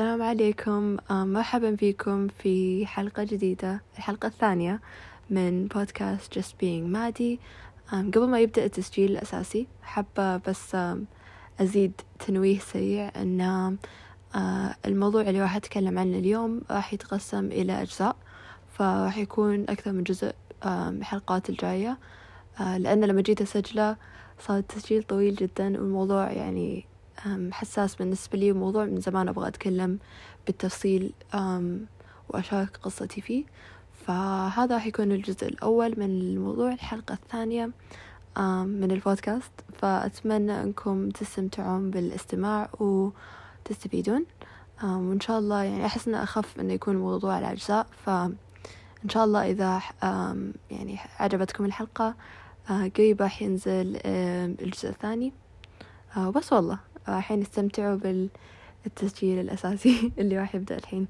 السلام عليكم. مرحبا فيكم في حلقة جديدة الحلقة الثانية من بودكاست Just Being Maddie قبل ما يبدأ التسجيل الأساسي حابة بس أزيد تنويه سريع أن الموضوع اللي راح أتكلم عنه اليوم راح يتقسم إلى أجزاء فراح يكون أكثر من جزء الحلقات الجاية. لأن لما جيت أسجله صار التسجيل طويل جدا والموضوع يعني حساس بالنسبة لي وموضوع من زمان أبغى أتكلم بالتفصيل وأشارك قصتي فيه. فهذا راح يكون الجزء الأول من الموضوع. الحلقة الثانية من البودكاست. فأتمنى أنكم تستمتعون بالاستماع وتستفيدون. وإن شاء الله يعني أحس أنه أخف أنه يكون الموضوع على أجزاء فإن شاء الله إذا يعني عجبتكم الحلقة قريب راح ينزل الجزء الثاني. وبس والله. رايحين يستمتعوا بالتسجيل الأساسي اللي راح يبدأ الحين.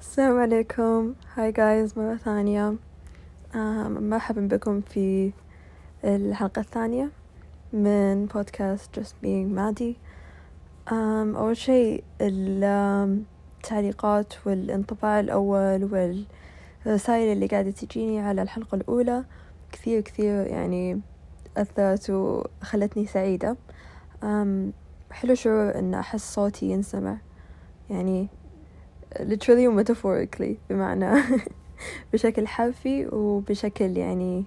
السلام عليكم. هاي جايز مرة ثانية. مرحبا بكم في الحلقة الثانية من بودكاست Just Being Maddie. أول شيء التعليقات والانطباع الأول وال الرسائل اللي قاعدة تجيني على الحلقة الأولى كثير كثير يعني أثرت وخلتني سعيدة. حلو شعور إن أحس صوتي ينسمع. يعني literally و metaphorically بمعنى بشكل حرفي وبشكل يعني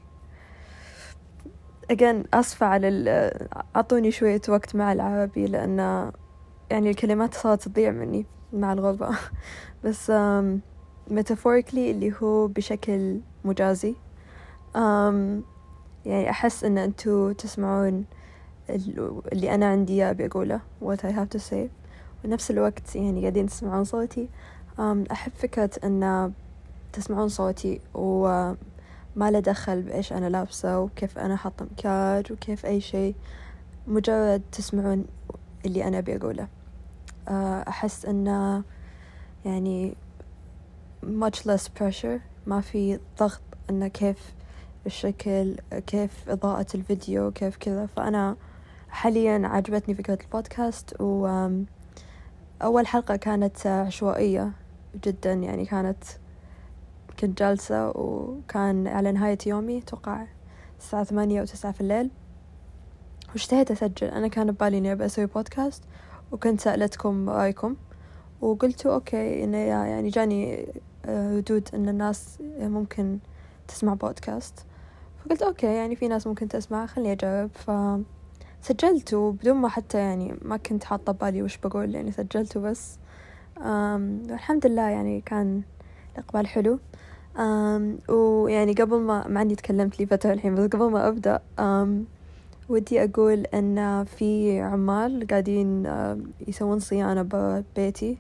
again أسفة على أعطوني شوية وقت مع العربي لأن يعني الكلمات صارت تضيع مني مع الغربة. بس metaphorically اللي هو بشكل مجازي. um, يعني أحس إن أنتوا تسمعون اللي أنا عندي أبي أقوله what I have to say. ونفس الوقت يعني قاعدين تسمعون صوتي. um, أحب فكرة إن تسمعون صوتي وما له دخل بإيش أنا لابسة وكيف أنا حاطة مكياج وكيف أي شيء. مجرد تسمعون اللي أنا أبي أقوله uh, أحس إنه يعني much less pressure. ما في ضغط إنه كيف الشكل كيف إضاءة الفيديو كيف كذا. فأنا حاليا عجبتني فكرة البودكاست و أول حلقة كانت عشوائية جدا يعني كانت كنت جالسة وكان على نهاية يومي توقع الساعة ثمانية أو تسعة في الليل. واشتهيت أسجل. أنا كان ببالي إني أبي أسوي بودكاست وكنت سألتكم رأيكم وقلتوا okay إنه يعني جاني ردود إن الناس ممكن تسمع بودكاست فقلت okay يعني في ناس ممكن تسمع خليني أجرب. فسجلت وبدون ما حتى يعني ما كنت حاطة بالي وش بقول يعني سجلته بس الحمد لله يعني كان الإقبال حلو. ويعني قبل ما مع إني تكلمت لي فترة الحين بس قبل ما أبدأ ودي أقول إن في عمال قاعدين يسوون صيانة ببيتي.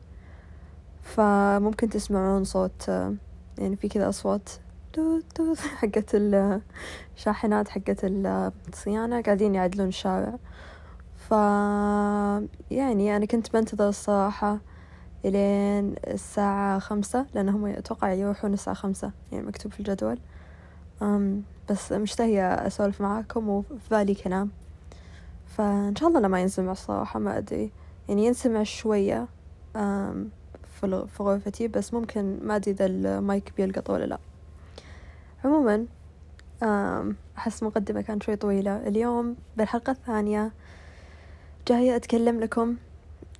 فممكن تسمعون صوت يعني في كذا أصوات توت حقت الشاحنات حقت الصيانة قاعدين يعدلون الشارع. ف يعني أنا كنت بنتظر الصراحة إلين الساعة خمسة لأنهم أتوقع يروحون الساعة خمسة يعني مكتوب في الجدول. أم بس مشتهية أسولف معاكم وفي بالي كلام. فإن شاء الله ما ينسمع الصراحة ما أدري. يعني ينسمع شوية. أم في غرفتي بس ممكن ما أدري إذا المايك بيلقط ولا لا. عموما أحس مقدمة كانت شوي طويلة. اليوم بالحلقة الثانية جاية أتكلم لكم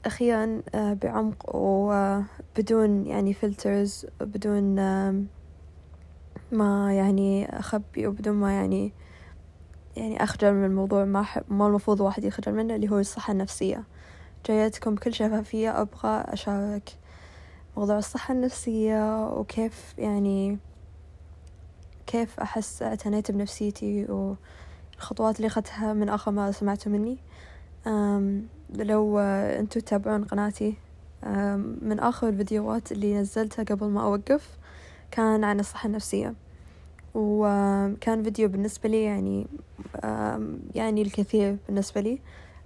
أخيرا بعمق وبدون يعني فلترز بدون ما يعني أخبي وبدون ما يعني يعني أخجل من الموضوع. ما ما المفروض واحد يخجل منه اللي هو الصحة النفسية. جايتكم بكل شفافية أبغى أشارك. موضوع الصحة النفسية وكيف يعني كيف أحس اعتنيت بنفسيتي والخطوات اللي أخذتها من آخر ما سمعتوا مني. لو أنتوا تتابعون قناتي من آخر الفيديوهات اللي نزلتها قبل ما أوقف كان عن الصحة النفسية. وكان فيديو بالنسبة لي يعني يعني الكثير بالنسبة لي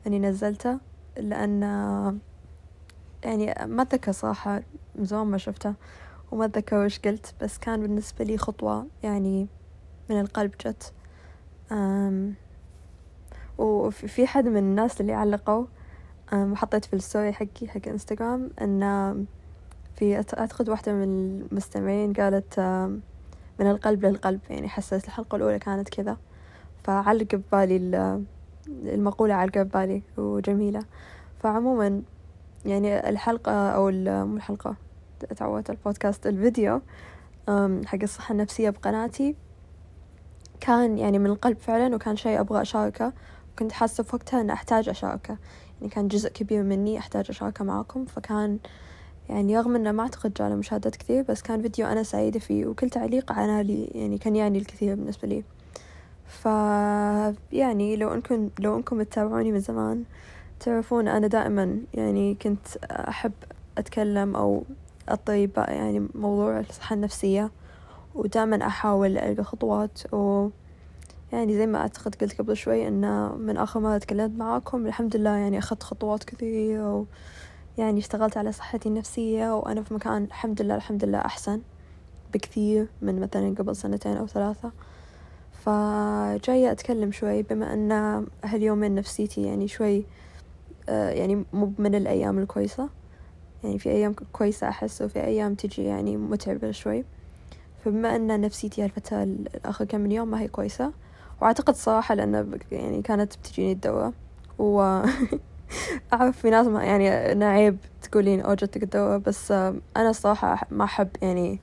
أني نزلته لأن يعني ما أتذكر صراحة من زمان ما شفته وما أتذكر وش قلت بس كان بالنسبة لي خطوة يعني من القلب جت. أم وفي حد من الناس اللي علقوا وحطيت في الستوري حقي حق إنستغرام إن في أعتقد واحدة من المستمعين قالت من القلب للقلب يعني حسيت الحلقة الأولى كانت كذا. فعلق ببالي المقولة علقة ببالي وجميلة. فعموما يعني الحلقة أو مو الحلقة تعودت البودكاست الفيديو حق الصحة النفسية بقناتي. كان يعني من القلب فعلا وكان شيء أبغى أشاركه كنت حاسة في وقتها أن أحتاج أشاركه. يعني كان جزء كبير مني أحتاج أشاركه معاكم. فكان يعني رغم إنه ما أعتقد جاله مشاهدات كثير بس كان فيديو أنا سعيدة فيه وكل تعليق لي يعني كان يعني الكثير بالنسبة لي. ف يعني لو انكم لو أنكم تتابعوني من زمان تعرفون أنا دائما يعني كنت أحب أتكلم أو أطيب يعني موضوع الصحة النفسية ودائما أحاول ألقى خطوات. و يعني زي ما أعتقد قلت قبل شوي انه من آخر مرة تكلمت معاكم الحمد لله يعني أخذت خطوات كثيرة يعني اشتغلت على صحتي النفسية وأنا في مكان الحمد لله الحمد لله أحسن بكثير من مثلا قبل سنتين أو ثلاثة. فجاية أتكلم شوي بما أن هاليومين نفسيتي يعني شوي يعني مو من الأيام الكويسة. يعني في أيام كويسة أحس وفي أيام تجي يعني متعبة شوي. فبما أن نفسيتي هالفترة الآخر كم من يوم ما هي كويسة وأعتقد صراحة لأن يعني كانت بتجيني الدواء. و أعرف في ناس ما يعني إنه عيب تقولين أو جتك الدواء بس آه، أنا الصراحة ما أحب يعني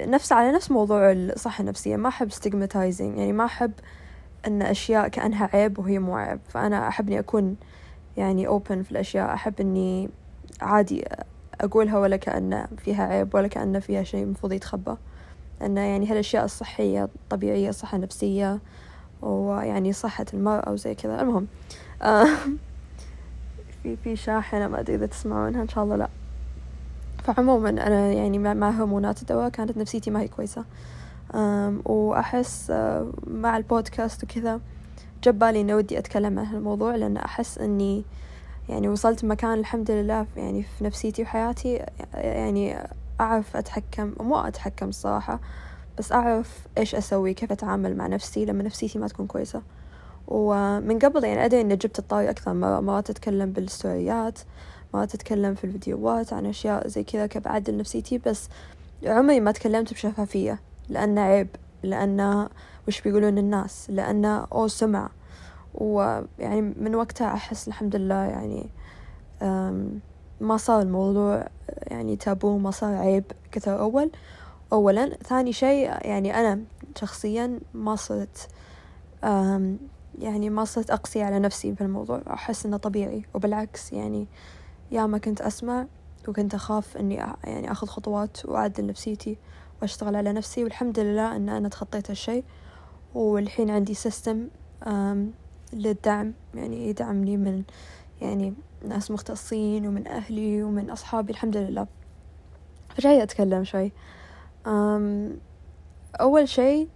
نفس على نفس موضوع الصحة النفسية ما أحب stigmatizing. يعني ما أحب أن أشياء كأنها عيب وهي مو عيب. فأنا أحب إني أكون يعني open في الأشياء. أحب إني عادي أقولها ولا كأن فيها عيب ولا كأن فيها شيء المفروض يتخبى. أن يعني هالأشياء الصحية الطبيعية صحة نفسية ويعني صحة المرأة وزي كذا. المهم آه، في في شاحنة ما أدري إذا تسمعونها إن شاء الله لأ. فعموما أنا يعني مع هرمونات الدواء كانت نفسيتي ما هي كويسة. وأحس آه، مع البودكاست وكذا جبالي إني ودي أتكلم عن هالموضوع لأن أحس إني يعني وصلت مكان الحمد لله يعني في نفسيتي وحياتي يعني أعرف أتحكم مو أتحكم الصراحة بس أعرف إيش أسوي كيف أتعامل مع نفسي لما نفسيتي ما تكون كويسة. ومن قبل يعني أدري إني جبت الطاري أكثر مرة مرات أتكلم بالستوريات ما تتكلم في الفيديوهات عن أشياء زي كذا كيف أعدل نفسيتي بس عمري ما تكلمت بشفافية لأنه عيب لأنه وش بيقولون الناس لأنه أو سمع. ويعني من وقتها أحس الحمد لله يعني ما صار الموضوع يعني تابو ما صار عيب كثر أول. أولا ثاني شيء يعني أنا شخصيا ما صرت يعني ما صرت أقسي على نفسي في الموضوع. أحس إنه طبيعي. وبالعكس يعني ياما كنت أسمع وكنت أخاف إني يعني أخذ خطوات وأعدل نفسيتي وأشتغل على نفسي. والحمد لله إن أنا تخطيت هالشي والحين عندي سيستم للدعم. يعني يدعمني من يعني ناس مختصين ومن أهلي ومن أصحابي الحمد لله. فجاي أتكلم شوي. أول شي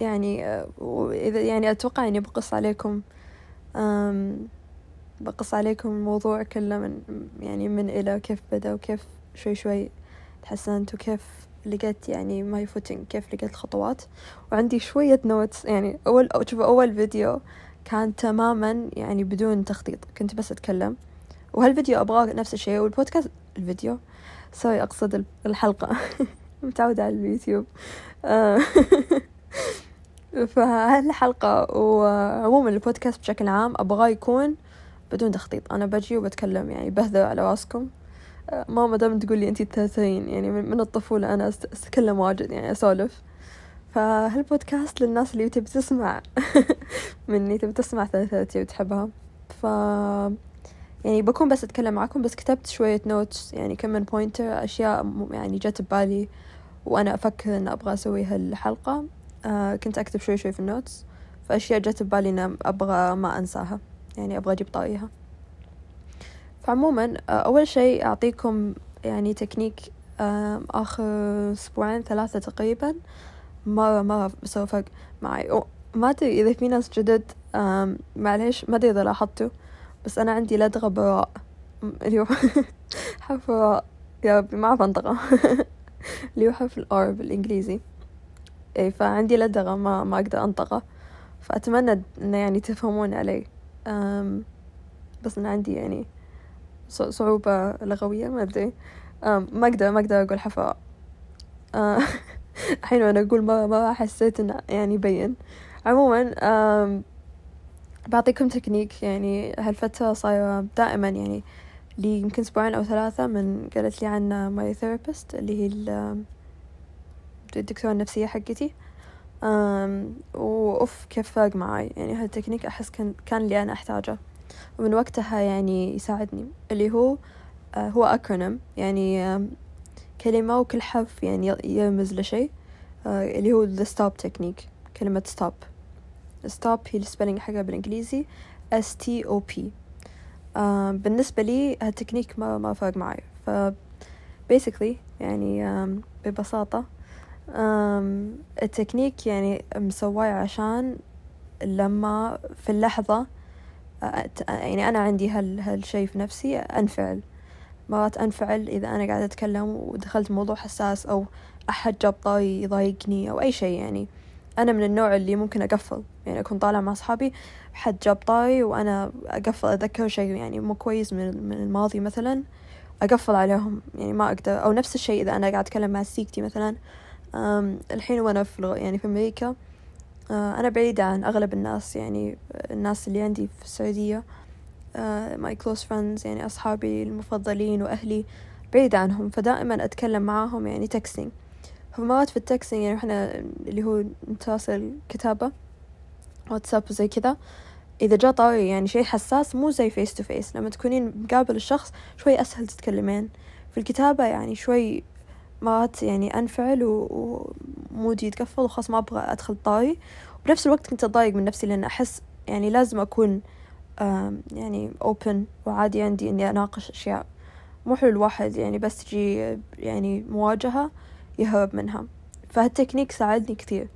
يعني إذا يعني أتوقع إني بقص عليكم بقص عليكم الموضوع كله من يعني من إلى كيف بدأ وكيف شوي شوي تحسنت وكيف لقيت يعني my footing كيف لقيت الخطوات. وعندي شوية notes يعني أول شوف أول فيديو كان تماما يعني بدون تخطيط كنت بس أتكلم. وهالفيديو أبغاه نفس الشيء والبودكاست الفيديو. سوري أقصد الحلقة. متعودة على اليوتيوب. آه. فهالحلقة وعموما البودكاست بشكل عام أبغاه يكون بدون تخطيط. أنا بجي وبتكلم يعني بهذا على رأسكم. ماما دائما تقول لي أنتي تثرين يعني من الطفولة أنا أتكلم واجد يعني أسولف. فهالبودكاست للناس اللي تبي تسمع مني تبي تسمع ثلاثاتي وتحبها ف يعني بكون بس أتكلم معاكم بس كتبت شوية notes يعني كم من pointer أشياء يعني جت ببالي وأنا أفكر إن أبغى أسوي هالحلقة. آه كنت أكتب شوي شوي في ال notes فأشياء جت ببالي إن أبغى ما أنساها يعني أبغى أجيب طاريها فعموما آه، أول شيء أعطيكم يعني تكنيك آخر أسبوعين ثلاثة تقريبا. مرة مرة سوى فرق معي. ما أدري إذا في ناس جدد معليش ما أدري إذا لاحظتوا بس أنا عندي لدغة براء اللي هو حرف راء يا ربي ما أعرف أنطقه اللي هو حرف الآر بالإنجليزي. اي فعندي لدغة ما ما أقدر أنطقه. فأتمنى انه يعني تفهمون علي. بس أنا عندي يعني صعوبة لغوية ما أدري. ما أقدر ما أقدر أقول حفاء. أه، الحين وأنا أقول ما ما حسيت إنه يعني يبين. عموما بعطيكم تكنيك يعني هالفترة صايرة دائما يعني لي يمكن أسبوعين أو ثلاثة من قالت لي عنه my therapist اللي هي الدكتورة النفسية حقتي. وأوف كيف فرق معاي؟ يعني هالتكنيك أحس كان كان اللي أنا أحتاجه. ومن وقتها يعني يساعدني اللي هو آه، هو acronym يعني كلمة وكل حرف يعني يرمز لشيء آه، اللي هو the stop technique كلمة stop. stop هي ال spelling حقها بالإنجليزي S T O P. بالنسبة لي هالتكنيك ما ما فرق معي ف basically يعني ببساطة التكنيك يعني مسواه عشان لما في اللحظة يعني أنا عندي هال هالشي في نفسي أنفعل. مرات أنفعل إذا أنا قاعدة أتكلم ودخلت موضوع حساس أو أحد جاب طاري يضايقني أو أي شي يعني أنا من النوع اللي ممكن أقفل. يعني أكون طالعة مع أصحابي حد جاب طاري وأنا أقفل أتذكر شي يعني مو كويس من, من الماضي مثلا أقفل عليهم. يعني ما أقدر. أو نفس الشيء إذا أنا قاعد أتكلم مع سيكتي مثلا الحين وأنا في يعني في أمريكا أنا بعيدة عن أغلب الناس يعني الناس اللي عندي في السعودية my close friends يعني أصحابي المفضلين وأهلي بعيدة عنهم فدائما أتكلم معاهم يعني texting فمرات في ال texting يعني إحنا اللي هو نتواصل كتابة واتساب وزي كذا. إذا جاء طاري يعني شيء حساس مو زي face to face لما تكونين مقابل الشخص شوي أسهل تتكلمين. في الكتابة يعني شوي مرات يعني أنفعل ومودي يتقفل وخلاص ما أبغى أدخل طاري وبنفس الوقت كنت أتضايق من نفسي لأن أحس يعني لازم أكون يعني open وعادي عندي إني أناقش أشياء. مو حلو الواحد يعني بس تجي يعني مواجهة يهرب منها. فهالتكنيك ساعدني كثير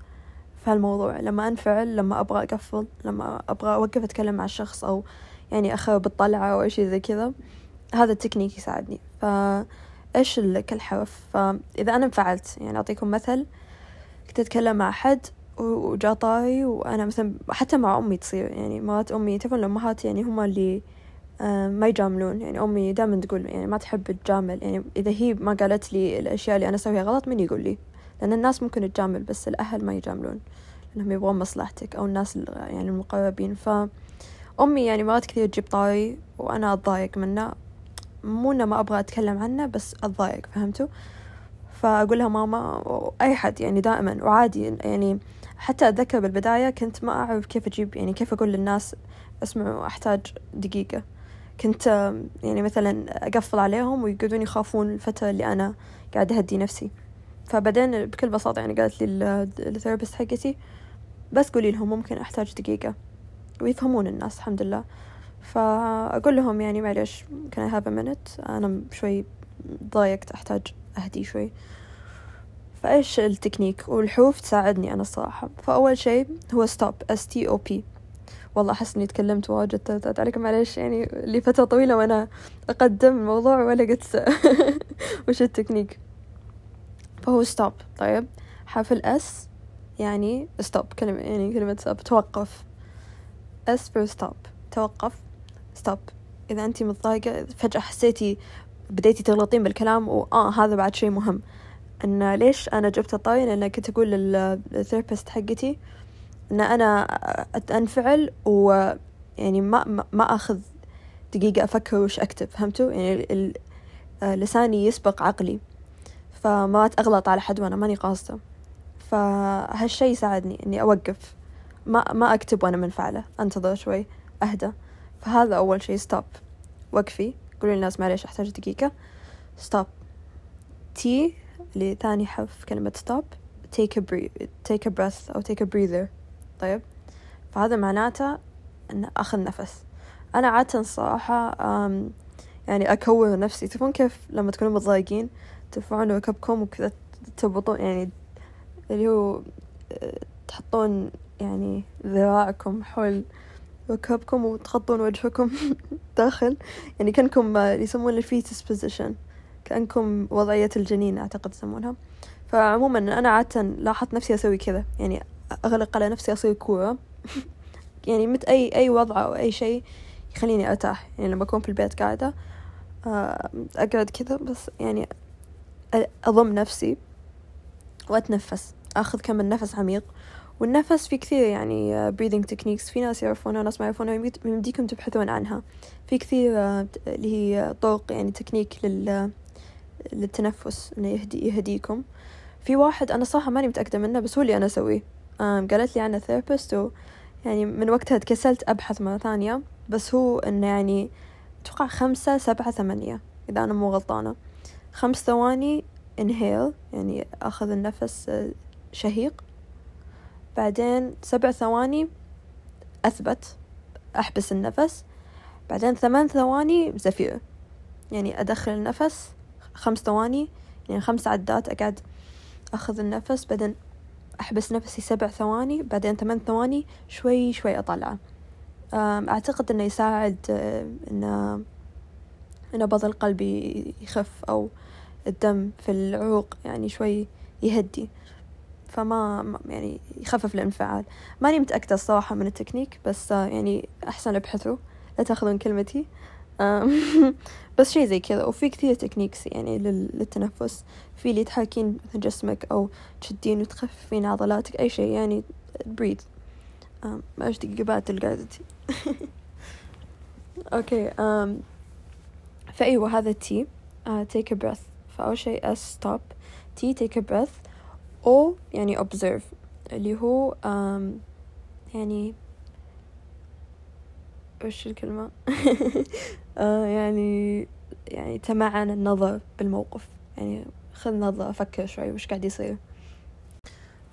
في هالموضوع. لما أنفعل لما أبغى أقفل لما أبغى أوقف أتكلم مع الشخص أو يعني أخرب الطلعة أو شي زي كذا هذا التكنيك يساعدني. فإيش كل حرف فإذا أنا انفعلت يعني أعطيكم مثل كنت أتكلم مع أحد وجا طاري وأنا مثلا حتى مع أمي تصير يعني مرات أمي تعرفون الأمهات يعني هم اللي ما يجاملون يعني أمي دائما تقول يعني ما تحب تجامل يعني إذا هي ما قالت لي الأشياء اللي أنا أسويها غلط من يقول لي؟ لأن الناس ممكن تجامل بس الأهل ما يجاملون لأنهم يبغون مصلحتك أو الناس يعني المقربين. فأمي يعني مرات كثير تجيب طاري وأنا أتضايق منه مو إنه ما أبغى أتكلم عنه بس أتضايق فهمتوا؟ فأقول لها ماما أي حد يعني دائما وعادي يعني حتى أتذكر بالبداية كنت ما أعرف كيف أجيب يعني كيف أقول للناس اسمعوا أحتاج دقيقة. كنت يعني مثلا أقفل عليهم ويقعدون يخافون الفترة اللي أنا قاعدة أهدي نفسي. فبعدين بكل بساطة يعني قالت لي الثيرابيست حقتي بس قولي لهم ممكن أحتاج دقيقة. ويفهمون الناس الحمد لله. فأقول لهم يعني معلش can I have a minute أنا شوي ضايقت أحتاج أهدي شوي. فإيش التكنيك؟ والحروف تساعدني أنا الصراحة. فأول شيء هو stop S T O P. والله أحس إني تكلمت واجد تلتات عليكم معليش يعني لفترة طويلة وأنا أقدم الموضوع ولا قلت وش التكنيك؟ فهو stop طيب. حرف الأس يعني stop كلمة يعني كلمة stop توقف. S for stop توقف. Stop. إذا أنت متضايقة فجأة حسيتي بديتي تغلطين بالكلام وآه هذا بعد شيء مهم. إن ليش أنا جبت الطاي لأن كنت أقول للثيرابيست حقتي إن أنا انفعل و يعني ما ما أخذ دقيقة أفكر وش أكتب فهمتوا؟ يعني لساني يسبق عقلي. فما اغلط على حد وأنا ماني قاصدة. فهالشي ساعدني إني أوقف. ما ما أكتب وأنا منفعلة. أنتظر شوي. أهدى. فهذا أول شي stop وقفي. قولي للناس معليش أحتاج دقيقة. stop. T لثاني حرف كلمة stop. Take a breath. Take a breath أو take a breather. طيب. فهذا معناته أن أخذ نفس. أنا عادة الصراحة يعني أكور نفسي. تعرفون كيف لما تكونوا متضايقين ترفعون ركبكم وكذا تربطون يعني اللي هو آه، تحطون يعني ذراعكم حول ركبكم وتغطون وجهكم داخل. يعني كأنكم يسمونه ال fetus position كأنكم وضعية الجنين أعتقد يسمونها. فعموما أنا عادة لاحظت نفسي أسوي كذا. يعني أغلق على نفسي أصير كورة يعني مت أي أي وضع أو أي شيء يخليني أرتاح. يعني لما أكون في البيت قاعدة آه، أقعد كذا. بس يعني أضم نفسي وأتنفس. أخذ كم من نفس عميق. والنفس في كثير يعني breathing techniques. في ناس يعرفونها وناس ما يعرفونها يمديكم تبحثون عنها. في كثير آه، اللي هي طرق يعني تكنيك لل للتنفس إنه يهدي يهديكم. في واحد أنا صراحة ماني متأكدة منه بس هو اللي أنا أسويه. قالت لي عنه therapist و يعني من وقتها تكسلت أبحث مرة ثانية. بس هو إنه يعني أتوقع خمسة سبعة ثمانية إذا أنا مو غلطانة. خمس ثواني inhale يعني أخذ النفس آه، شهيق. بعدين سبع ثواني أثبت أحبس النفس. بعدين ثمان ثواني زفير. يعني أدخل النفس خمس ثواني يعني خمس عدات أقعد أخذ النفس. بعدين أحبس نفسي سبع ثواني بعدين ثمان ثواني شوي شوي أطلعه أعتقد إنه يساعد إنه إن نبض القلب يخف أو الدم في العروق يعني شوي يهدي. فما يعني يخفف الانفعال. ماني متأكدة الصراحة من التكنيك بس آه، يعني أحسن أبحثوا. لا تأخذون كلمتي. بس شي زي كذا. وفي كثير techniques يعني للتنفس. في اللي تحاكين مثل جسمك أو تشدين وتخففين عضلاتك أي شيء يعني بريد ما إيش دقيقة بعد قاعدتي أوكي فأيوة هذا T take a breath. فأول شيء S stop. T take a breath. O يعني observe اللي هو يعني وش الكلمة؟ آه يعني يعني تمعن النظر بالموقف. يعني خذ نظرة فكر شوي وش قاعد يصير.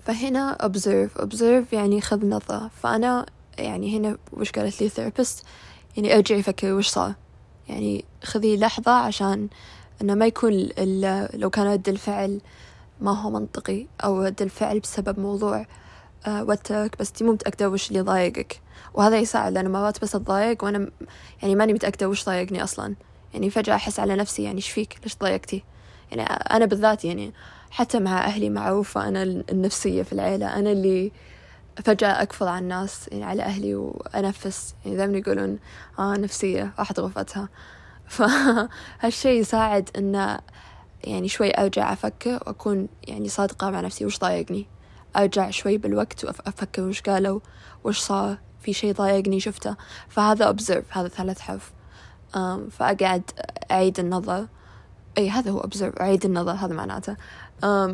فهنا observe. observe يعني خذ نظرة. فأنا يعني هنا وش قالت لي therapist يعني ارجعي فكري وش صار. يعني خذي لحظة عشان إنه ما يكون لو كان رد الفعل ما هو منطقي أو رد الفعل بسبب موضوع آه، وترك بس انتي مو متأكدة وش اللي ضايقك. وهذا يساعد لأنه مرات بس أتضايق وأنا يعني ماني متأكدة وش ضايقني أصلا. يعني فجأة أحس على نفسي يعني إيش فيك؟ ليش ضايقتي؟ يعني أنا بالذات يعني حتى مع أهلي معروفة أنا النفسية في العيلة أنا اللي فجأة أكفر على الناس يعني على أهلي وأنفس. يعني دائما يقولون آه نفسية راحت غرفتها. فهالشي يساعد إنه يعني شوي أرجع أفكر وأكون يعني صادقة مع نفسي وش ضايقني. أرجع شوي بالوقت وأفكر وش قالوا وش صار. في شي ضايقني شفته. فهذا observe هذا ثلاث حرف. فأقعد أعيد النظر. أي هذا هو observe أعيد النظر هذا معناته.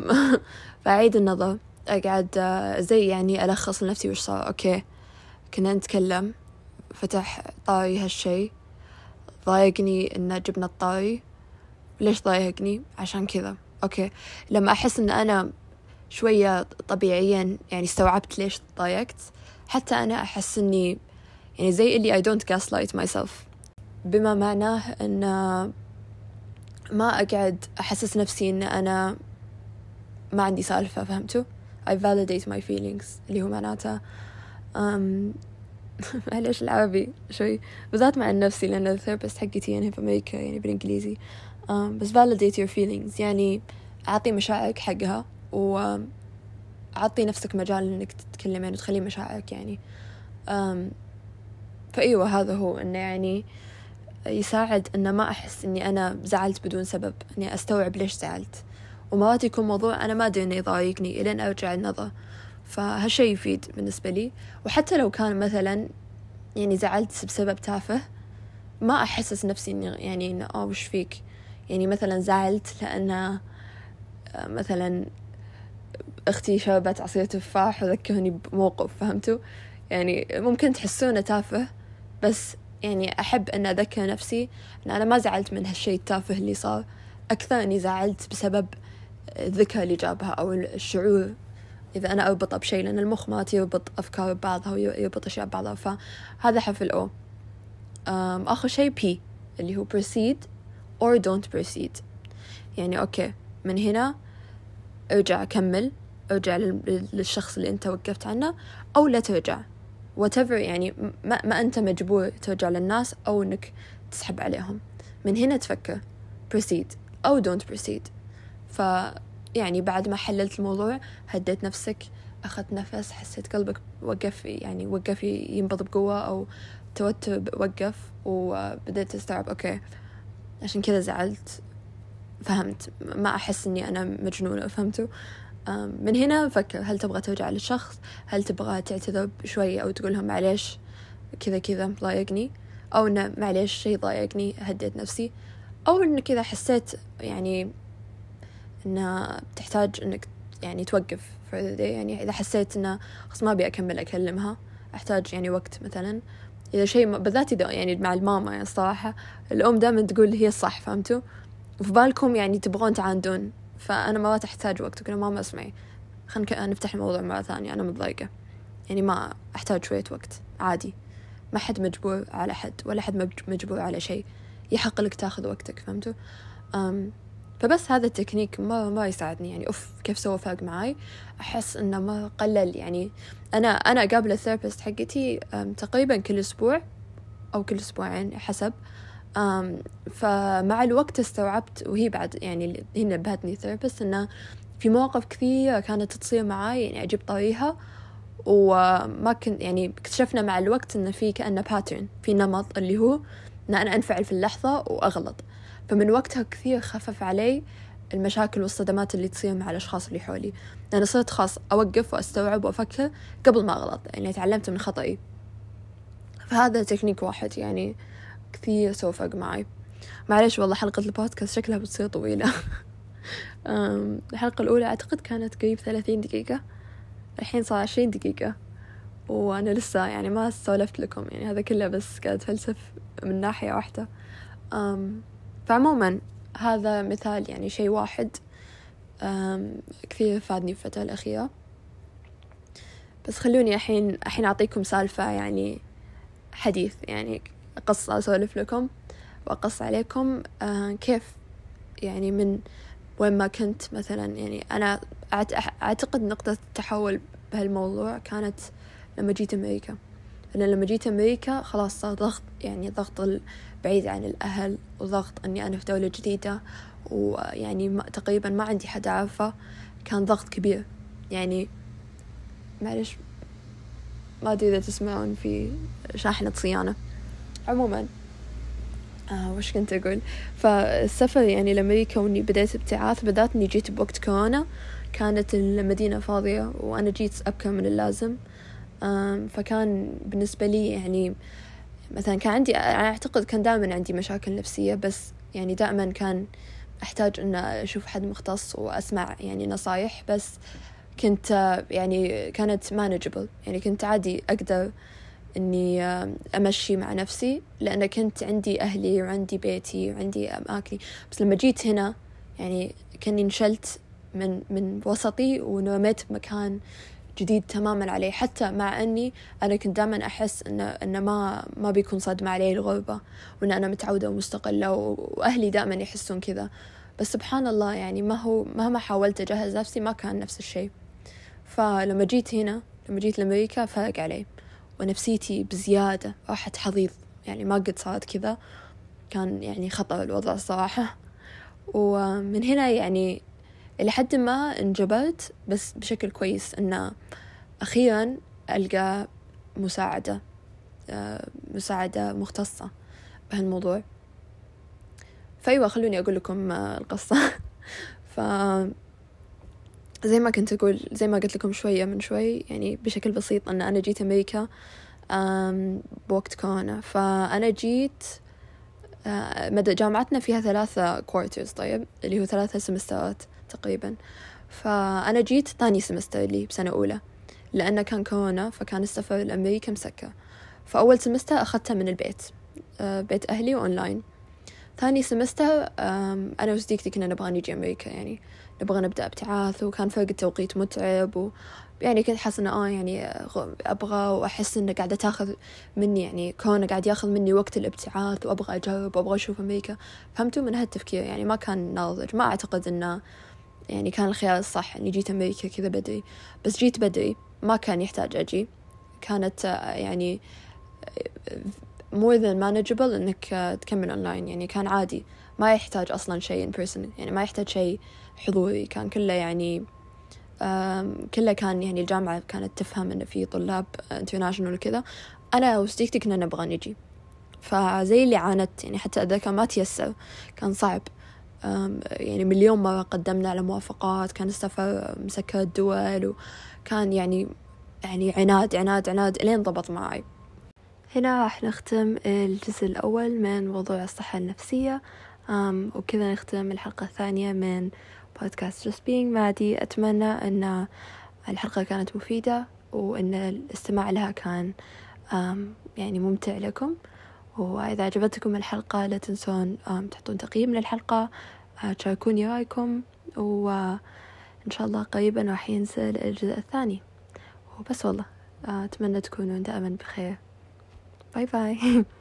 فأعيد النظر. أقعد آه، زي يعني ألخص لنفسي وش صار. أوكي. كنا نتكلم. فتح طاري هالشي. ضايقني إن جبنا الطاري. ليش ضايقني؟ عشان كذا. أوكي. لما أحس إن أنا شوية طبيعيا يعني استوعبت ليش ضايقت حتى أنا أحس إني يعني زي اللي I don't gaslight myself. بما معناه إن ما أقعد أحسس نفسي إن أنا ما عندي سالفة فهمتوا؟ I validate my feelings اللي هو معناته um, معليش العربي شوي. بالذات مع النفسي لأن الثيرابيست حقتي يعني في أمريكا يعني بالإنجليزي. بس validate your feelings. يعني أعطي مشاعرك حقها و أعطي نفسك مجال إنك تتكلمين يعني وتخلي مشاعرك يعني. فأيوة هذا هو إنه يعني يساعد إنه ما أحس إني أنا زعلت بدون سبب إني أستوعب ليش زعلت. ومرات يكون موضوع أنا ما أدري إنه يضايقني إلين أرجع النظر. فهالشي يفيد بالنسبة لي. وحتى لو كان مثلا يعني زعلت بسبب تافه ما أحسس نفسي إني يعني إنه أوه وش فيك؟ يعني مثلا زعلت لأن آه، مثلا أختي شربت عصير تفاح وذكرني بموقف فهمتوا؟ يعني ممكن تحسونه تافه بس يعني أحب أن أذكر نفسي أن أنا ما زعلت من هالشي التافه اللي صار. أكثر أني زعلت بسبب الذكرى اللي جابها أو الشعور. إذا أنا أربطه بشيء لأن المخ ما يربط أفكار ببعضها ويربط أشياء ببعضها فهذا حرف الأو آخر شيء P اللي هو proceed. Or don't proceed. يعني أوكي من هنا ارجع كمل ارجع للشخص اللي أنت وقفت عنه أو لا ترجع. Whatever يعني ما, ما أنت مجبور ترجع للناس أو إنك تسحب عليهم. من هنا تفكر. Proceed أو don't proceed. ف يعني بعد ما حللت الموضوع هديت نفسك أخذت نفس حسيت قلبك وقف يعني وقف ينبض بقوة أو توتر وقف وبدأت أستوعب أوكي. عشان كذا زعلت. فهمت. ما أحس إني أنا مجنونة فهمتوا؟ من هنا فكر هل تبغى ترجع للشخص هل تبغى تعتذر شوي أو تقول لهم معليش؟ كذا كذا ضايقني. أو إنه معليش شي ضايقني هديت نفسي. أو إنك كذا حسيت يعني إنه تحتاج إنك يعني توقف يعني إذا حسيت إنه خلاص ما أبي أكمل أكلمها أحتاج يعني وقت مثلا. إذا شيء بالذات إذا يعني مع الماما يعني الصراحة الأم دائما تقول هي الصح فهمتوا؟ وفي بالكم يعني تبغون تعاندون. فأنا مرات أحتاج وقت أقول ماما اسمعي خلينا نفتح الموضوع مرة ثانية أنا متضايقة. يعني ما أحتاج شوية وقت عادي. ما حد مجبور على حد ولا حد مجبور على شيء. يحق لك تاخذ وقتك فهمتوا؟ فبس هذا التكنيك ما ما يساعدني. يعني أوف كيف سوى فرق معاي؟ أحس إنه مرة قلل. يعني أنا أنا أقابل ال therapist حقتي تقريبا كل أسبوع أو كل أسبوعين حسب. فمع الوقت استوعبت وهي بعد يعني هي نبهتني ال therapist إنه في مواقف كثيرة كانت تصير معاي يعني أجيب طاريها. وما كنت يعني اكتشفنا مع الوقت إنه في كأنه pattern في نمط اللي هو إن أنا أنفعل في اللحظة وأغلط. فمن وقتها كثير خفف علي المشاكل والصدمات اللي تصير مع الأشخاص اللي حولي. لأن صرت خلاص أوقف وأستوعب وأفكر قبل ما أغلط يعني تعلمت من خطأي. فهذا تكنيك واحد يعني كثير سوى معي معلش والله حلقة البودكاست شكلها بتصير طويلة. الحلقة الأولى أعتقد كانت قريب ثلاثين دقيقة. الحين صار عشرين دقيقة. وأنا لسه يعني ما سولفت لكم يعني هذا كله بس قاعد أتفلسف من ناحية واحدة. فعموما هذا مثال يعني شيء واحد كثير فادني الفترة الأخيرة. بس خلوني الحين الحين أعطيكم سالفة يعني حديث يعني قصة أسولف لكم وأقص عليكم كيف يعني من وين ما كنت مثلا. يعني أنا أعتقد نقطة التحول بهالموضوع كانت لما جيت أمريكا. لأن لما جيت أمريكا خلاص صار ضغط يعني ضغط بعيد عن الأهل وضغط أني أنا في دولة جديدة ويعني تقريبا ما عندي حد أعرفه كان ضغط كبير. يعني معلش ما أدري إذا تسمعون في شاحنة صيانة. عموما آه وش كنت أقول؟ فالسفر يعني لأمريكا وإني بديت ابتعاث بدأت إني جيت بوقت كورونا. كانت المدينة فاضية وأنا جيت أبكر من اللازم. فكان بالنسبة لي يعني مثلا كان عندي أعتقد كان دائما عندي مشاكل نفسية بس يعني دائما كان أحتاج أن أشوف حد مختص وأسمع يعني نصايح بس كنت يعني كانت مانجبل يعني كنت عادي أقدر إني أمشي مع نفسي لأن كنت عندي أهلي وعندي بيتي وعندي أماكني. بس لما جيت هنا يعني كأني انشلت من من وسطي ونميت بمكان جديد تماما علي حتى مع أني أنا كنت دائما أحس انه إنه ما ما بيكون صدمة علي الغربة وإن أنا متعودة ومستقلة وأهلي دائما يحسون كذا. بس سبحان الله يعني ما هو مهما حاولت أجهز نفسي ما كان نفس الشيء. فلما جيت هنا لما جيت لأمريكا فرق علي ونفسيتي بزيادة راحت حضيض. يعني ما قد صارت كذا. كان يعني خطر الوضع الصراحة ومن هنا يعني إلى حد ما انجبرت بس بشكل كويس إنه أخيرا ألقى مساعدة آه، مساعدة مختصة بهالموضوع. فأيوة خلوني أقول لكم آه، القصة. ف زي ما كنت أقول زي ما قلت لكم شوية من شوي يعني بشكل بسيط أن أنا جيت أمريكا بوقت كورونا. فأنا جيت آه، مدى جامعتنا فيها ثلاثة quarters طيب؟ اللي هو ثلاثة semester ات تقريبا. فأنا جيت ثاني semester لي بسنة أولى لأنه كان كورونا فكان السفر لأمريكا مسكر. فأول سمستر أخذته من البيت آه، بيت أهلي وأونلاين ثاني سمستر أنا وصديقتي كنا نبغى نيجي أمريكا يعني نبغى نبدأ ابتعاث وكان فرق التوقيت متعب و يعني كنت حاسة إنه آه يعني أبغى وأحس إنه قاعدة تاخذ مني يعني كونه قاعد ياخذ مني وقت الابتعاث وأبغى أجرب وأبغى أشوف أمريكا. فهمتوا؟ من هالتفكير يعني ما كان ناضج. ما أعتقد إنه يعني كان الخيار الصح إني جيت أمريكا كذا بدري. بس جيت بدري ما كان يحتاج أجي. كانت يعني more than manageable إنك تكمل أونلاين يعني كان عادي. ما يحتاج أصلا شيء in person. يعني ما يحتاج شيء حضوري. كان كله يعني كله كان يعني الجامعة كانت تفهم إنه في طلاب international وكذا. أنا وصديقتي كنا نبغى نجي. فزي اللي عانت يعني حتى أتذكر ما تيسر. كان صعب. يعني مليون مرة قدمنا على موافقات كان السفر مسكر الدول وكان يعني يعني عناد عناد عناد إلين ضبط معي هنا راح نختم الجزء الأول من موضوع الصحة النفسية. وكذا نختم الحلقة الثانية من بودكاست Just Being. مادي أتمنى أن الحلقة كانت مفيدة وأن الاستماع لها كان يعني ممتع لكم. وإذا عجبتكم الحلقة لا تنسون تحطون تقييم للحلقة آه، تشاركوني رأيكم وإن شاء الله قريبا راح ينزل الجزء الثاني. وبس والله آه، أتمنى تكونوا دائما بخير. باي باي.